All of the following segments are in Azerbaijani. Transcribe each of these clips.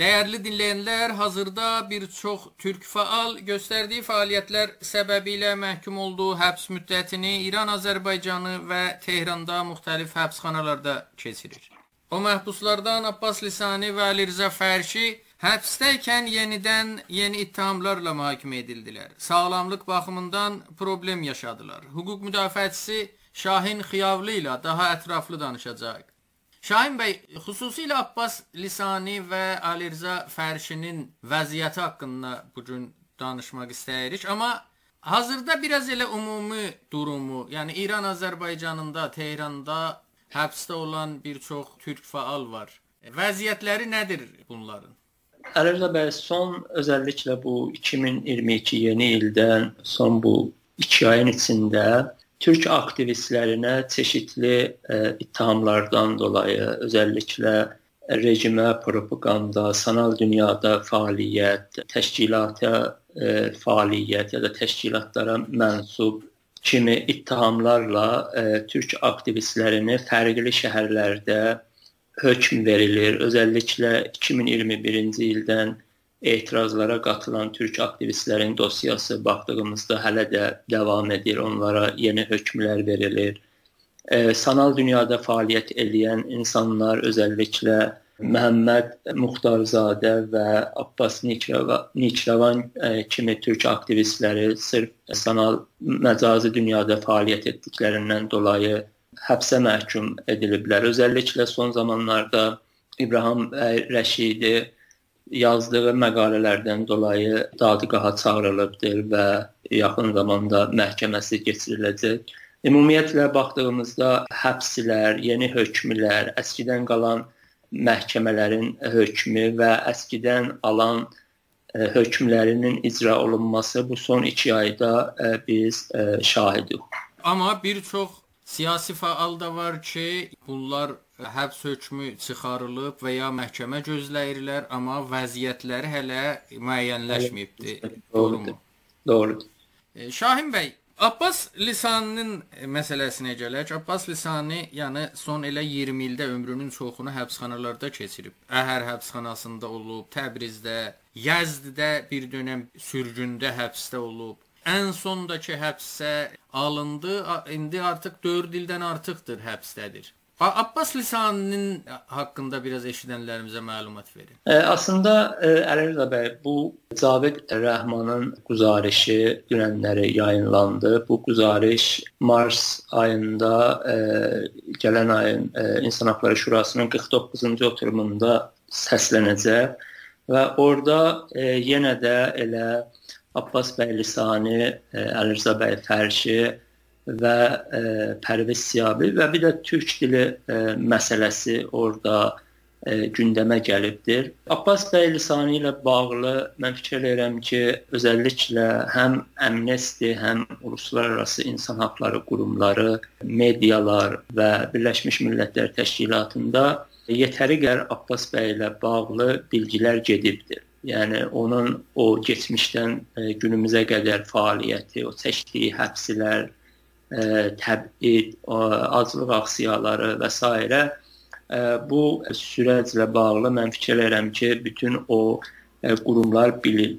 Dəyərli dinləyənlər, hazırda bir çox türk faal göstərdiyi fəaliyyətlər səbəbilə məhkum olduğu həbs müddətini İran, Azərbaycanı və Tehranda müxtəlif həbsxanalarda keçirir. O məhbuslardan Abbas Lisani və Ali Rza Fərşi həbsdəykən yenidən yeni ittihamlarla mühakimə edildilər. Sağlamlıq baxımından problem yaşadılar. Hüquq müdafiəçisi Şahin Xiyavlı ilə daha ətraflı danışacaq. Şahin bəy, xüsusilə Abbas Lisani və Ali Rza Fərşinin vəziyyəti haqqında bu gün danışmaq istəyirik, amma hazırda biraz elə ümumi durumu, yəni İran Azərbaycanında, Tehranda həbsdə olan bir çox türk faal var. Vəziyyətləri nədir bunların? Əlirza bəy, son özəlliklə bu 2022 yeni ildən son bu 2 ayın içində Türk aktivistlərinə çeşidli ə, e, ittihamlardan dolayı, özəlliklə rejimə propaganda, sanal dünyada fəaliyyət, təşkilata ə, e, fəaliyyət ya da təşkilatlara mənsub kimi ittihamlarla ə, e, türk aktivistlərini fərqli şəhərlərdə hökm verilir. Özəlliklə 2021-ci ildən etirazlara qatılan türk aktivistlərin dosyası baxdığımızda hələ də davam edir. Onlara yeni hökmlər verilir. E, sanal dünyada fəaliyyət edən insanlar özəlliklə Məhəmməd Muxtarzadə və Abbas Niçravan e, kimi türk aktivistləri sırf sanal məcazi dünyada fəaliyyət etdiklərindən dolayı həbsə məhkum ediliblər. Özəlliklə son zamanlarda İbrahim Rəşidi yazdığı məqalələrdən dolayı dadqaha çağırılıbdır və yaxın zamanda məhkəməsi keçiriləcək. Ümumiyyətlə baxdığımızda həbslər, yeni hökmlər, əskidən qalan məhkəmələrin hökmü və əskidən alan ə, hökmlərinin icra olunması bu son 2 ayda ə, biz ə, şahidik. Amma bir çox siyasi faal da var ki, bunlar həbs hökmü çıxarılıb və ya məhkəmə gözləyirlər, amma vəziyyətləri hələ müəyyənləşməyibdi. Doğrudur. Doğrudur. E, Şahin bəy, Abbas Lisaninin məsələsinə gələk. Abbas Lisani, yəni son elə 20 ildə ömrünün çoxunu həbsxanalarda keçirib. Əhər həbsxanasında olub, Təbrizdə, Yəzddə bir dönəm sürgündə həbsdə olub. Ən sondakı həbsə alındı. İndi artıq 4 ildən artıqdır həbsdədir. Abbas Lisaninin haqqında biraz eşidənlərimizə məlumat verin. E, əslində e, Əlirza bəy, bu Cavid Rəhmanın quzarışı dünənləri yayınlandı. Bu quzarış mars ayında e, gələn ayın e, İnsan Hüquqları Şurasının 49-cu oturumunda səslənəcək və orada e, yenə də elə Abbas bəy Lisani, Əlirza bəy Fərşi və e, Pərviz Siyabi və bir də türk dili e, məsələsi orada e, gündəmə gəlibdir. Abbas bəy Lisani ilə bağlı mən fikirləyirəm ki, özəlliklə həm Amnesty, həm uluslararası insan hüquqları qurumları, medialar və Birləşmiş Millətlər Təşkilatında yetəri qədər Abbas bəy ilə bağlı bilgilər gedibdir. Yəni onun o keçmişdən e, günümüzə qədər fəaliyyəti, o çəkdiyi həbslər, təbid, aclıq aksiyaları və s. bu sürəclə bağlı mən fikirləyirəm ki, bütün o qurumlar bilir.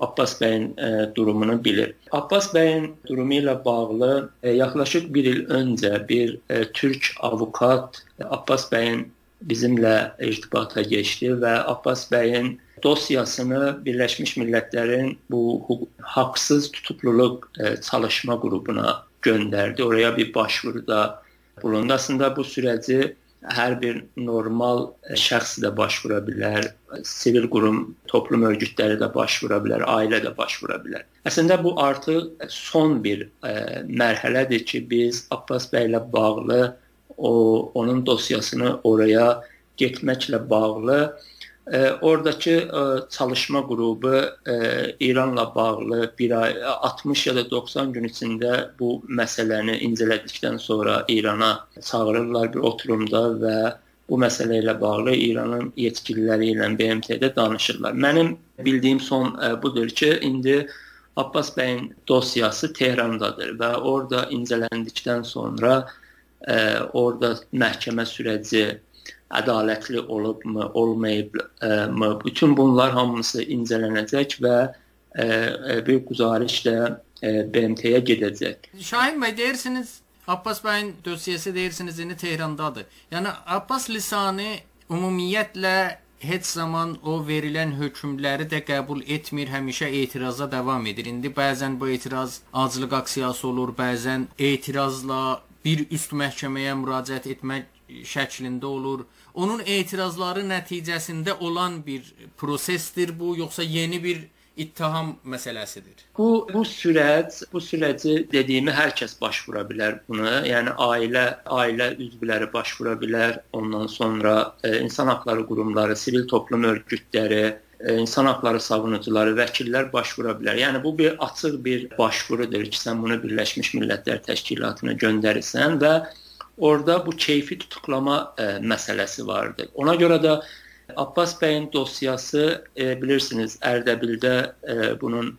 Abbas bəyin durumunu bilir. Abbas bəyin durumu ilə bağlı yaxlaşıq 1 il öncə bir türk avukat Abbas bəyin bizimlə irtibata keçdi və Abbas bəyin dosyasını Birləşmiş Millətlərin bu haqsız tutukluluq çalışma qrupuna göndərdi. Oraya bir başvuruda bulundu. Aslında bu sürəci hər bir normal şəxs də başvura bilər, sivil qurum, toplum örgütləri də başvura bilər, ailə də başvura bilər. Əslində bu artıq son bir ə, mərhələdir ki, biz Abbas bəylə bağlı o onun dosyasını oraya getməklə bağlı Oradakı çalışma qrupu İranla bağlı bir ay 60 ya da 90 gün içində bu məsələni incələdikdən sonra İrana çağırırlar bir oturumda və bu məsələ ilə bağlı İranın yetkililəri ilə BMT-də danışırlar. Mənim bildiyim son budur ki, indi Abbas bəyin dosyası Tehrandadır və orada incələndikdən sonra orada məhkəmə sürəci ədalətli olubmu, olmayıbmı? Bütün bunlar hamısı incələnəcək və bir güzariş də BMT-yə gedəcək. Şahin bəy deyirsiniz Abbas bəyin dosyası deyirsiniz indi Tehrandadır. Yəni Abbas lisanı ümumiyyətlə heç zaman o verilən hökmləri də qəbul etmir, həmişə etiraza davam edir. İndi bəzən bu etiraz aclıq aksiyası olur, bəzən etirazla bir üst məhkəməyə müraciət etmək şəklində olur. Onun etirazları nəticəsində olan bir prosesdir bu, yoxsa yeni bir ittiham məsələsidir. Bu bu sürət, bu sürəci dediyimi hər kəs başvura bilər buna. Yəni ailə, ailə üzvləri başvura bilər. Ondan sonra e, insan haqqları qurumları, sivil toplum örgütləri, insan haqqları savunucuları, vəkillər başvura bilər. Yəni bu bir açıq bir başvurudur ki, sən bunu Birləşmiş Millətlər Təşkilatına göndərirsən və orada bu keyfi tutuqlama e, məsələsi vardır. Ona görə də Abbas bəyin dosyası e, bilirsiniz Ərdəbildə e, bunun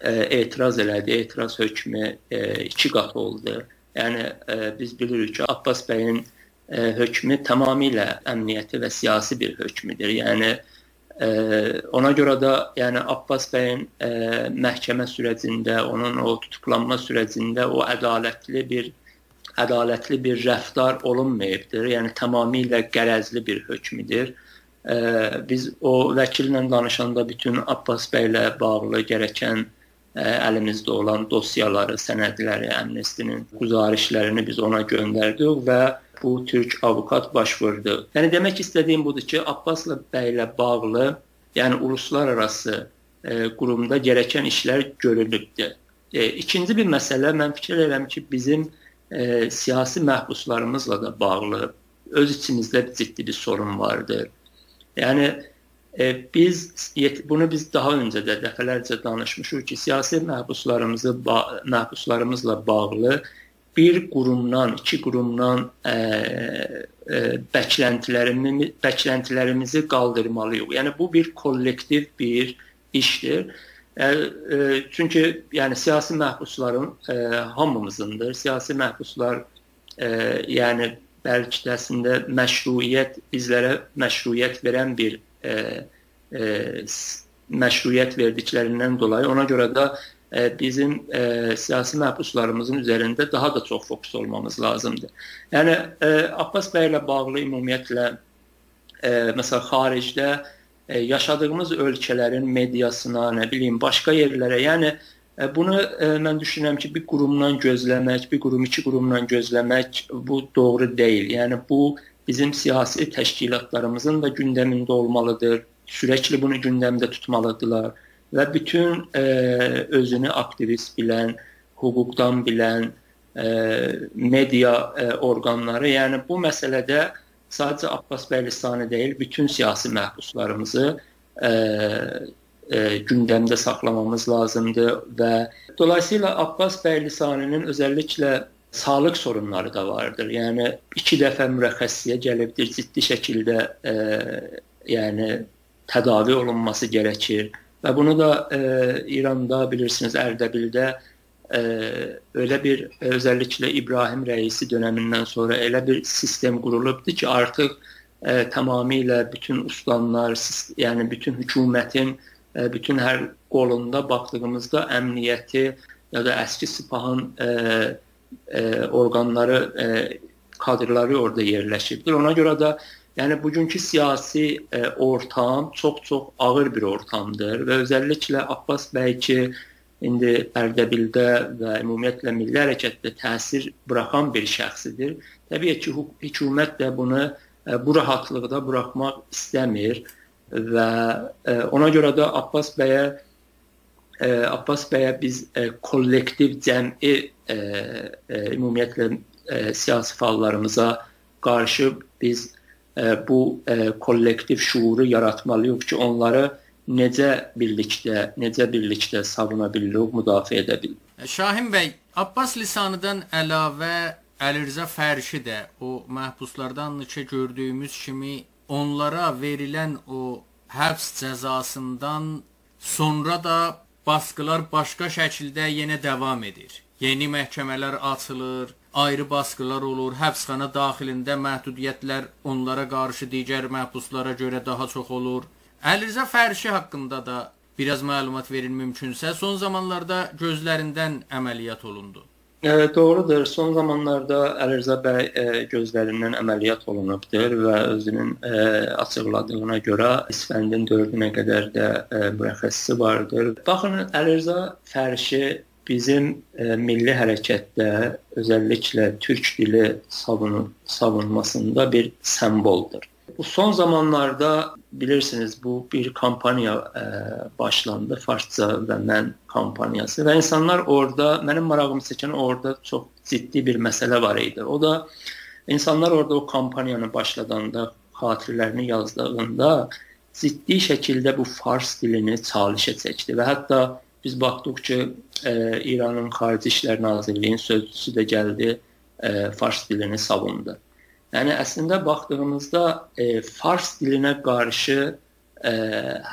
e, etiraz elədi. Etiraz hökmü e, iki qat oldu. Yəni e, biz bilirik ki, Abbas bəyin e, hökmü tamamilə əmniyyəti və siyasi bir hökmüdür. Yəni e, ona görə də yəni Abbas bəyin e, məhkəmə sürəcində, onun o tutuklanma sürəcində o ədalətli bir ədalətli bir rəftar olunmayıbdır. Yəni tamamilə qərəzli bir hökmüdür biz o vəkillə danışanda bütün Abbas bəylə bağlı gərəkən ə, əlimizdə olan dosyaları, sənədləri, Amnestinin güzarişlərini biz ona göndərdik və bu türk avukat başvurdu. Yəni demək istədiyim budur ki, Abbasla bəylə bağlı, yəni uluslararası ə, qurumda gərəkən işlər görülübdür. E, ikinci bir məsələ mən fikir edirəm ki, bizim e, siyasi məhbuslarımızla da bağlı öz içimizdə ciddi bir sorun vardır. Yəni e, biz bunu biz daha öncə də dəfələrcə danışmışıq ki, siyasi məhbuslarımızı ba məhbuslarımızla bağlı bir qurumdan, iki qurumdan ə, e, ə, e, bəkləntilərimizi bəkləntilərimizi qaldırmalıyıq. Yəni bu bir kollektiv bir işdir. Ə, ə, çünki yəni siyasi məhbusların ə, hamımızındır. Siyasi məhbuslar ə, yəni bəlkə də əslində məşruiyyət bizlərə məşruiyyət verən bir e, e, məşruiyyət verdiklərindən dolayı ona görə də e, bizim e, siyasi məhbuslarımızın üzərində daha da çox fokus olmamız lazımdır. Yəni e, Abbas bəy ilə bağlı ümumiyyətlə e, məsəl xaricdə e, yaşadığımız ölkələrin mediasına, nə bilim, başqa yerlərə, yəni E, bunu e, mən düşünürəm ki, bir qurumdan gözləmək, bir qurum, iki qurumdan gözləmək bu doğru deyil. Yəni bu bizim siyasi təşkilatlarımızın da gündəmində olmalıdır. Sürəkli bunu gündəmdə tutmalıdırlar və bütün e, özünü aktivist bilən, hüquqdan bilən e, media e, orqanları, yəni bu məsələdə sadəcə Abbas Bəylisani deyil, bütün siyasi məhbuslarımızı e, e, gündəmdə saxlamamız lazımdır və dolayısıyla Abbas bəy lisanının özəlliklə sağlıq sorunları da vardır. Yəni 2 dəfə mürəxxəssiyə gəlibdir, ciddi şəkildə e, yəni tədavi olunması gərəkir. Və bunu da e, İranda bilirsiniz Ərdəbildə e, elə bir e, özəlliklə İbrahim rəisi dövründən sonra elə bir sistem qurulubdu ki, artıq e, tamamilə bütün uslanlar, yəni bütün hökumətin bütün hər qolunda baxdığımızda əmniyyəti ya da əski sipahın ə, ə, orqanları, ə, kadrları orada yerləşibdir. Ona görə də yəni bugünkü siyasi ə, ortam çox-çox ağır bir ortamdır və özəlliklə Abbas bəy ki indi Ərdəbildə və ümumiyyətlə milli hərəkətdə təsir buraxan bir şəxsidir. Təbii ki, hökumət də bunu ə, bu rahatlıqda buraxmaq istəmir və ə, e, ona görə də Abbas bəyə ə, e, Abbas bəyə biz ə, e, kollektiv cəmi ə, ə, ümumiyyətlə ə, siyasi fəallarımıza qarşı biz bu ə, kollektiv şuuru yaratmalıyıq ki, onları necə birlikdə, necə birlikdə savuna bilirik, müdafiə edə bilirik. Şahin bəy, Abbas lisanıdan əlavə Əlirza Fərşi də o məhbuslardan neçə gördüyümüz kimi onlara verilən o həbs cəzasından sonra da basqılar başqa şəkildə yenə davam edir. Yeni məhkəmələr açılır, ayrı baskılar olur, həbsxana daxilində məhdudiyyətlər onlara qarşı digər məhbuslara görə daha çox olur. Əlirzə fərşi haqqında da biraz məlumat verin mümkünsə. Son zamanlarda gözlərindən əməliyyat olundu. E, doğrudur. Son zamanlarda Əlirzə bəy e, gözlərindən əməliyyat olunubdur və özünün e, açıqladığına görə İsfəndin 4-ünə qədər də e, mürəxəssisi vardır. Baxın, Əlirzə fərşi bizim e, milli hərəkətdə özəlliklə türk dili savunu, savunmasında bir semboldur. Bu son zamanlarda bilirsiniz bu bir kampanya e, başlandı. Farsça və mən kampaniyası və insanlar orada mənim marağımı çəkən orada çox ciddi bir məsələ var idi. O da insanlar orada o kampaniyanı başladanda xatirələrini yazdığında ciddi şəkildə bu fars dilini çalışa çəkdi və hətta biz baxdıq ki, e, İranın Xarici İşlər Nazirliyinin sözçüsü də gəldi, e, fars dilini savundu. Yəni əslində baxdığımızda e, fars dilinə qarşı e,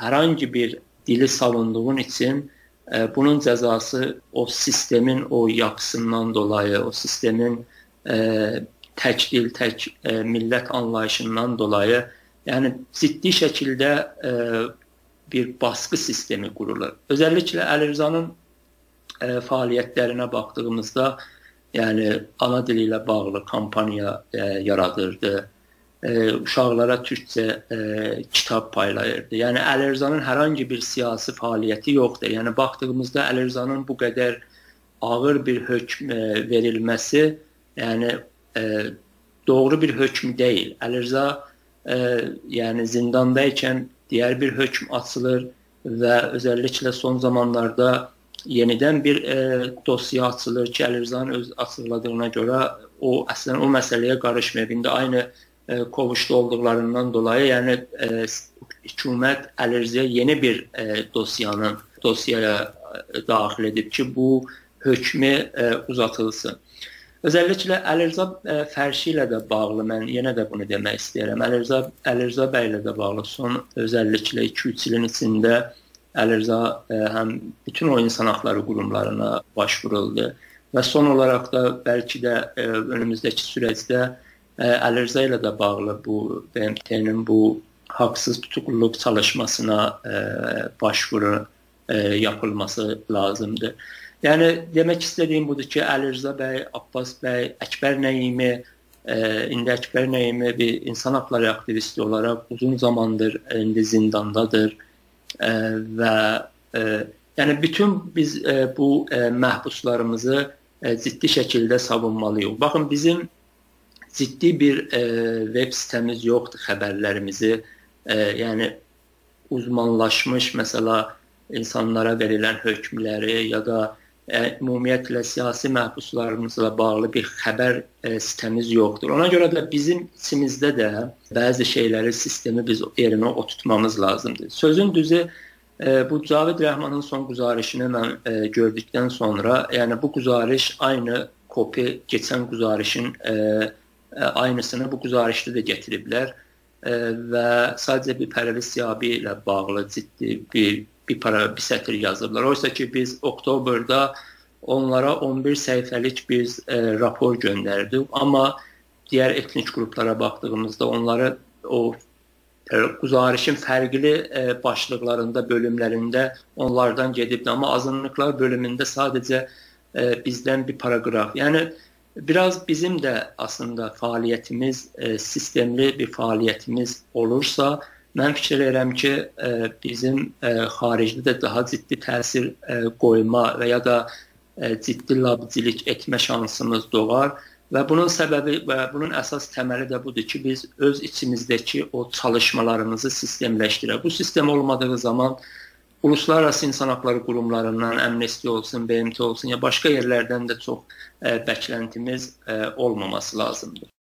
hər hansı bir dili savunduğun üçün e, bunun cəzası o sistemin o yapısından dolayı, o sistemin e, tək dil, tək e, millət anlayışından dolayı, yəni ciddi şəkildə e, bir baskı sistemi qurulur. Özəlliklə Əli Rızanın e, fəaliyyətlərinə baxdığımızda, yəni ana dili ilə bağlı kampaniya e, yaradırdı. E, uşaqlara türkcə e, kitab paylayırdı. Yəni Əli Rızanın hər hansı bir siyasi fəaliyyəti yoxdur. Yəni baxdığımızda Əli Rızanın bu qədər ağır bir hökm e, verilməsi, yəni e, doğru bir hökm deyil. Əli Rıza e, yəni zindanda ikən diğer bir hükm açılır və özəlliklə son zamanlarda yenidən bir e, dosya açılır ki, Əlirzanın öz açıqladığına görə o əslən o məsələyə qarışmayıb. İndi aynı e, qovuşda olduqlarından dolayı, yəni e, hökumət Əlirzəyə yeni bir e, dosyanın dosyaya e, daxil edib ki, bu hökmü e, uzatılsın. Özəlliklə Əlirza e, Fərşi ilə də bağlı mən yenə də bunu demək istəyirəm. Əlirza Əlirza bəy ilə də bağlı son özəlliklə 2-3 ilin içində Əlirza e, həm bütün o insan hüquqları qurumlarına başvuruldu və son olaraq da bəlkə də e, önümüzdəki sürəcdə Əlirza ilə də bağlı bu BMT-nin bu haqsız tutuqluluq çalışmasına başvuru yapılması lazımdır. Yəni demək istədiyim budur ki, Əli Rza bəy, Abbas bəy, Əkbər Nəyimi, e, indi Əkbər Nəyimi bir insan hüquqları aktivisti olaraq uzun zamandır indi zindandadır e, və e, yəni bütün biz e, bu e, məhbuslarımızı e, ciddi şəkildə savunmalıyıq. Baxın bizim ciddi bir e, web sitemiz yoxdur xəbərlərimizi, e, yəni uzmanlaşmış məsələ insanlara verilən hökmləri ya da ə, ümumiyyətlə siyasi məhbuslarımızla bağlı bir xəbər e, sistemimiz yoxdur. Ona görə də bizim içimizdə də bəzi şeyləri sistemi biz yerinə oturtmamız lazımdır. Sözün düzü e, bu Cavid Rəhmanın son quzarışını mən ə, gördükdən sonra, yəni bu quzarış aynı kopi keçən quzarışın aynısını bu quzarışda da gətiriblər və sadəcə bir pərəviz siyabi ilə bağlı ciddi bir bir para bir sətr yazıblar. Oysa ki biz oktyabrda onlara 11 səhifəlik biz e, rapor göndərdik, amma digər etnik qruplara baxdığımızda onlara o quzarışın fərqli e, başlıqlarında, bölümlərində onlardan gedibdi, amma azınlıqlar bölümündə sadəcə e, bizdən bir paraqraf. Yəni biraz bizim də əslində fəaliyyətimiz e, sistemli bir fəaliyyətimiz olursa, Mən fikir edirəm ki, ə, e, bizim ə, e, xaricdə də daha ciddi təsir ə, e, qoyma və ya da ə, ciddi labicilik etmə şansımız doğar və bunun səbəbi və bunun əsas təməli də budur ki, biz öz içimizdəki o çalışmalarımızı sistemləşdirək. Bu sistem olmadığı zaman uluslararası insan hüquqları qurumlarından Amnesty olsun, BMT olsun ya başqa yerlərdən də çox ə, bəkləntimiz ə, olmaması lazımdır.